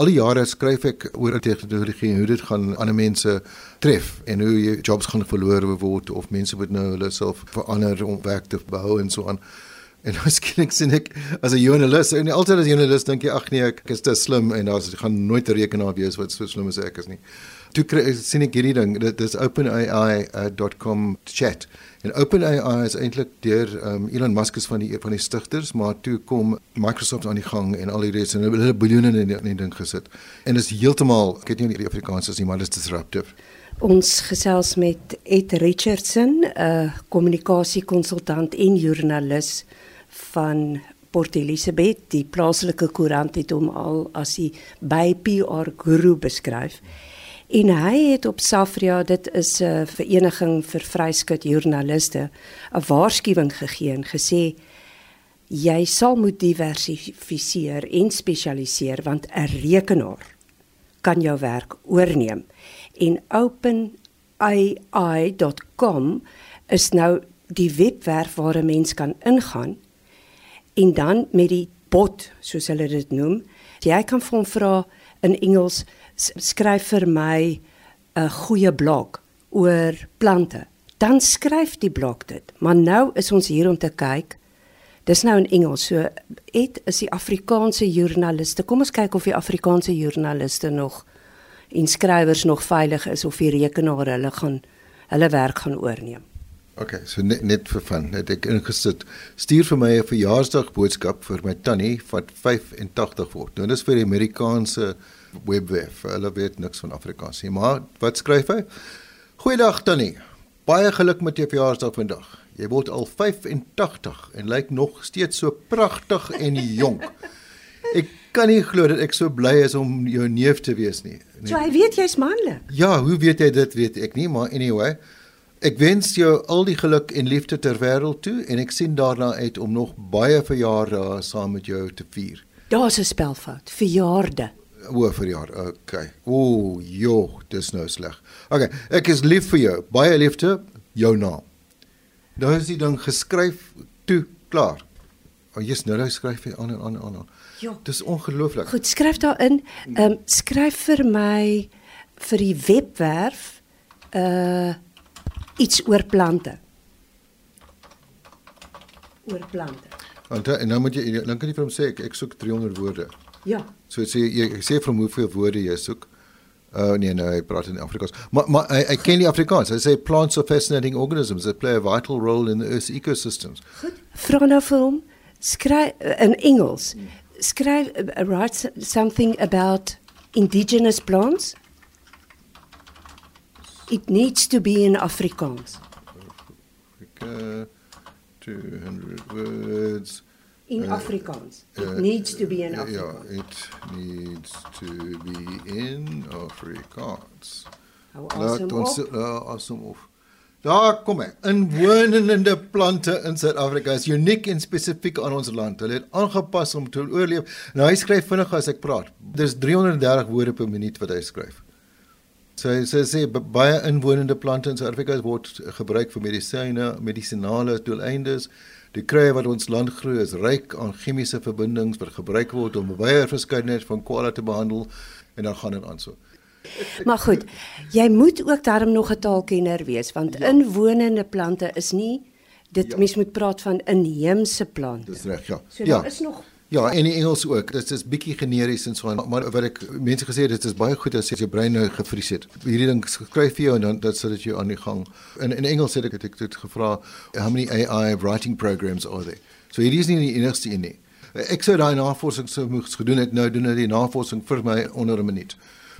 Al die jare skryf ek oor tegnologie en hoe dit gaan ander mense tref en hoe jobs gaan verloor word of mense moet nou hulle self verander om werk te behou en so aan. En nou skielik sien ek as 'n joernalis en altyd as joernalis dink jy ag nee ek is te slim en daar's gaan nooit 'n rekenaar wees wat so slim as ek is nie. Toe kry, sien ek hierdie ding dit is openai.com uh, chat. En OpenAI is eintlik deur um, Elon Musk is van die van die stigters, maar toe kom Microsoft aan die gang en al die res en hulle biljoene in die ding gesit. En dit is heeltemal, ek weet nie die Afrikaans is nie, maar dit is disruptive. Ons gesels met Ed Richardson, 'n kommunikasiekonsultant en joernalis van Port Elizabeth, die plaaslike koerant het hom al as die by PR guru beskryf. En hy het op Safria, dit is 'n vereniging vir vryskut joernaliste, 'n waarskuwing gegee en gesê jy sal moet diversifiseer en spesialiseer want 'n rekenaar kan jou werk oorneem. En openai.com is nou die webwerf waar 'n mens kan ingaan en dan met die bot, soos hulle dit noem, jy kan vir hom vra in Engels skryf vir my 'n goeie blog oor plante. Dan skryf die blog dit. Maar nou is ons hier om te kyk. Dis nou in Engels. So et is die Afrikaanse joernaliste. Kom ons kyk of die Afrikaanse joernaliste nog en skrywers nog veilig is of die rekenaar hulle gaan hulle werk gaan oorneem. OK, so net net vir van. Net ek ingesit. Stuur vir my 'n verjaarsdag boodskap vir my tannie wat 85 word. Nou dis vir die Amerikaanse webwerf. Hulle weet niks van Afrikaans nie, maar wat skryf hy? Goeiedag Tannie. Baie geluk met jou verjaarsdag vandag. Jy word al 85 en lyk nog steeds so pragtig en jonk. Ek kan nie glo dat ek so bly is om jou neef te wees nie. Nee. So hy weet jy's manlik. Ja, hoe weet hy dit? Weet ek nie, maar anyway. Ek wens jou al die geluk en liefde ter wêreld toe en ek sien daarna uit om nog baie verjare saam met jou te vier. Daar's 'n spelfout. Verjaarde. O, vir jaar. Okay. O, jo, dis nou sleg. Okay, ek is lief vir jou. Baie liefde, jou naam. Nou is die ding geskryf toe klaar. O, oh, jy's nou nou skryf hy aan en aan en aan. Ja. Dis ongelooflik. Goed, skryf daarin. Ehm um, skryf vir my vir die webwerf uh iets oor plante. Oor plante. En dan nou moet jy dan kan jy vir hom sê ek, ek soek 300 woorde. Ja. So sê jy sê van hoeveel woorde jy soek. Oh nee nee, hy praat in Afrikaans. Maar maar hy, hy ken die Afrikaans. Hy sê plants are fascinating organisms that play a vital role in the earth's ecosystems. Goed. Vra nou vir hom skryf in Engels. Skryf uh, write something about indigenous plants. It needs to be in Afrikaans. Afrika 200 words in uh, Afrikaans. It uh, needs to be in Afrikaans. Yeah, it needs to be in Afrikaans. Laat ons awesome of. Daar kom hy. Inwonende plante in Suid-Afrika is uniek en spesifiek aan ons land. Hulle het aangepas om te oorleef. Nou hy skryf vinnig as ek praat. Dis 330 woorde per minuut wat hy skryf. So hy sê baie inwonende plante in Suid-Afrika word gebruik vir medisyne, medisinale doeleindes. Die kruie wat ons land groei is ryk aan chemiese verbindings wat gebruik word om baie verskeidenheid van kwale te behandel en dan gaan dit aan so. Maar goed, jy moet ook daarom nog 'n taalkenner wees want ja. inwonende plante is nie dit ja. mens moet praat van inheemse plante. Dis reg, ja. So ja. daar is nog Ja, en in Engels ook. Dit is bietjie generies en so aan, maar wat ek mense gesê het, dit is baie goed as jy jou brein nou gevries het. Hierdie ding skryf vir jou en dan dat sal dit jou aan die gang. In in Engels het ek het ek dit gevra, how many AI writing programs are there? So hierdie is nie die enigste een nie. Ek sou daai navorsing sou moes gedoen het nou doen hulle die navorsing vir my onder 'n minuut.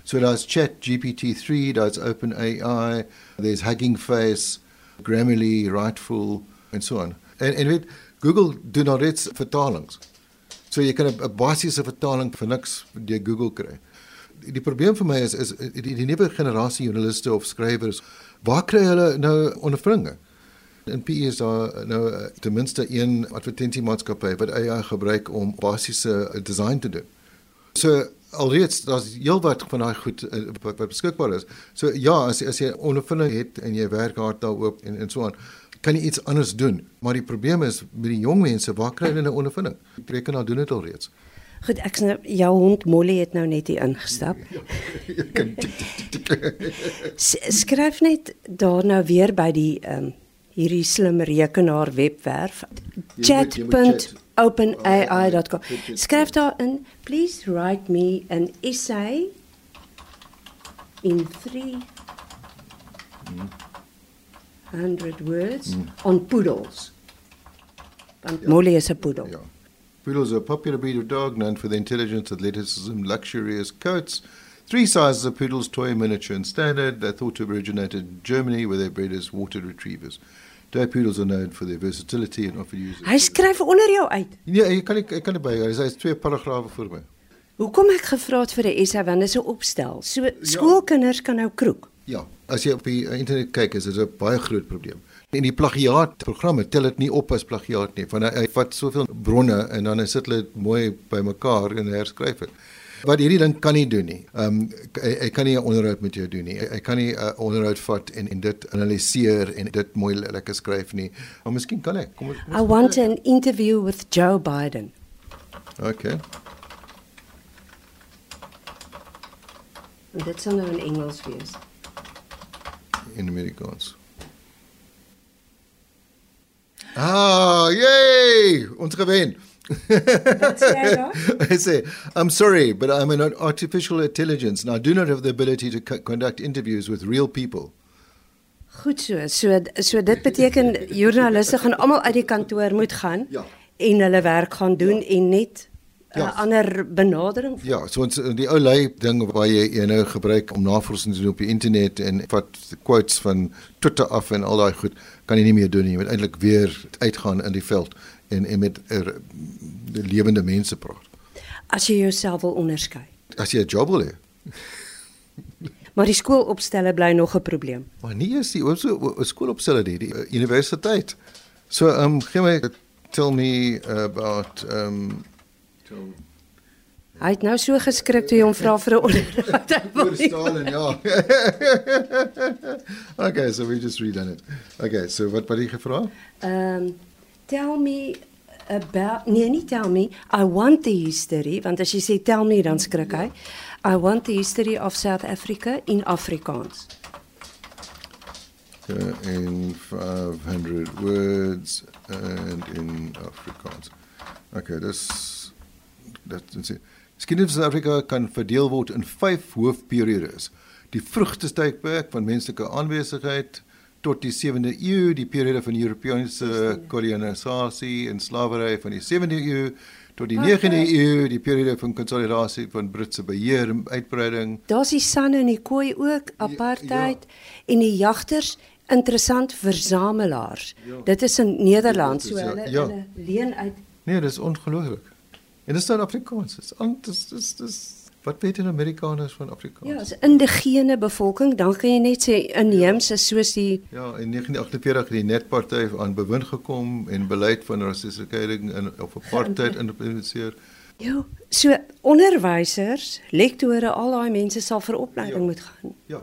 So daar's Chat GPT-3, daar's OpenAI, there's Hugging Face, Grammarly, Writeful and so on. En en weet Google doen nou reeds vertalings. So jy kan 'n basiese vertaling vir niks deur Google kry. Die, die probleem vir my is is die, die nuwe generasie joernaliste of skrywers, waar kry hulle nou ondervindinge? In PE is daar nou eh, ten minste een advertensiemaatskappy wat AI gebruik om basiese design te doen. So alreeds daar's heelwat van daai goed eh, wat beskikbaar is. So ja, as as jy ondervinding het en jy werk hard daarop en en so aan, kan jy iets anders doen. Maar die probleem is met die jong mense, waar kry hulle 'n nou ondervinding? Die rekenaar doen dit al reeds. Goed, ek sien jou hond Molly het nou net hier ingestap. Kan. S skryf net daar nou weer by die ehm um, hierdie slim rekenaar webwerf chat.openai.com. Ja, ja. Skryf daar in please write me an essay in 3 100 words on poodles. Want Molly is 'n poedel. Yeah. Poodles are a popular breed of dog known for their intelligence, athleticism, luxurious coats. Three sizes of poodles, toy, miniature, and standard. They're thought to have originated in Germany, where they're bred as water retrievers. Toy poodles are known for their versatility and often used. Hy skryf onder jou uit. Nee, ek kan ek, kan dit by. Hy is twee paragrawe voor my. Hoekom ek gevra het vir 'n essay want dit is 'n opstel. So skoolkinders kan nou kroek. Ja, as jy op die uh, internet kyk, is dit 'n baie groot probleem. En die plagiaatprogramme tel dit nie op as plagiaat nie, want hy, hy vat soveel bronne en dan sit hulle dit mooi bymekaar en herskryf dit. Wat hierdie ding kan nie doen nie. Ehm um, hy, hy kan nie 'n onderhoud met jou doen nie. Hy, hy kan nie 'n onderhoud vat en en dit analiseer en dit mooi lekker skryf nie. Maar miskien kan ek. Kom ons I want an interview with Joe Biden. Okay. Dit sal nou in Engels wees. In Amerikaans. Ah, yay! Ons gewen. I say, I'm sorry, but I'm an artificial intelligence and I do not have the ability to co- conduct interviews with real people. Goed so. So so dit beteken joernaliste gaan almal uit die kantoor moet gaan Ja. en hulle werk gaan doen ja. en net 'n Ja. ander benadering. Ja, so ons die ou lui ding waar jy nou gebruik om navorsing te doen op die internet en vat quotes van Twitter af en al daai goed kan jy nie meer doen nie. Jy moet eintlik weer uitgaan in die veld en en met er, lewende mense praat. As jy jouself wil onderskei. As jy 'n job wil hê. Maar die skoolopstelle bly nog 'n probleem. Maar nie is die so skoolopstelle die, die uh, universiteit. So ehm um, gee my tell me about ehm um, tell Hy het nou so geskrik toe jy hom vra vir 'n onderhoud. Hy wil Oor nie- Stalin, ja. okay, so we just redone it. Okay, so wat wat jy gevra? Um tell me about nee, nie tell me. I want the history want as jy sê tell me dan skrik hy. I want the history of South Africa in Afrikaans. Okay, in 500 words and in Afrikaans. Okay, dis dat is Geskiedenis van Suid-Afrika kan verdeel word in 5 hoofperiodes. Die vroegste tydperk van menslike aanwesigheid tot die 7de eeu, die periode van Europese kolonisasie en slawery van die 7de eeu tot die 9de eeu, die periode van konsolidasie van Britse beheer en uitbreiding. Daar's die San en die Khoi ook, apartheid ja, ja. en die jagters interessant versamelaars. Ja. Dit is in Nederland, so Dit is, ja, hulle ja. hulle leen uit Nee, dis ongelooflik. En dis nou Afrikaans. Dis dis dis dis wat weet die Amerikaners van Afrikaans? Ja, as indigene bevolking, dan kan jy net sê inheemse soos die Ja, in 1948 het die Netparty aan bewind gekom en beleid van rassistiese skeiding in of apartheid implementeer. Ja, so onderwysers, lektore, al daai mense sal vir opleiding Ja. moet gaan. Ja.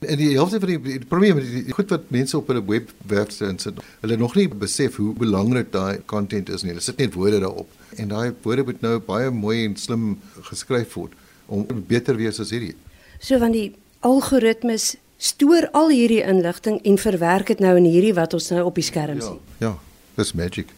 En die helfte van die, die probleem met die, goed wat mense op hulle webwerf insit, hulle nog nie besef hoe belangrik daai content is nie. Hulle sit net woorde daarop en daai woorde moet nou baie mooi en slim geskryf word om beter wees as hierdie. So want die algoritmes stoor al hierdie inligting en verwerk dit nou in hierdie wat ons nou op die skerm Ja. sien. Ja, dis magic.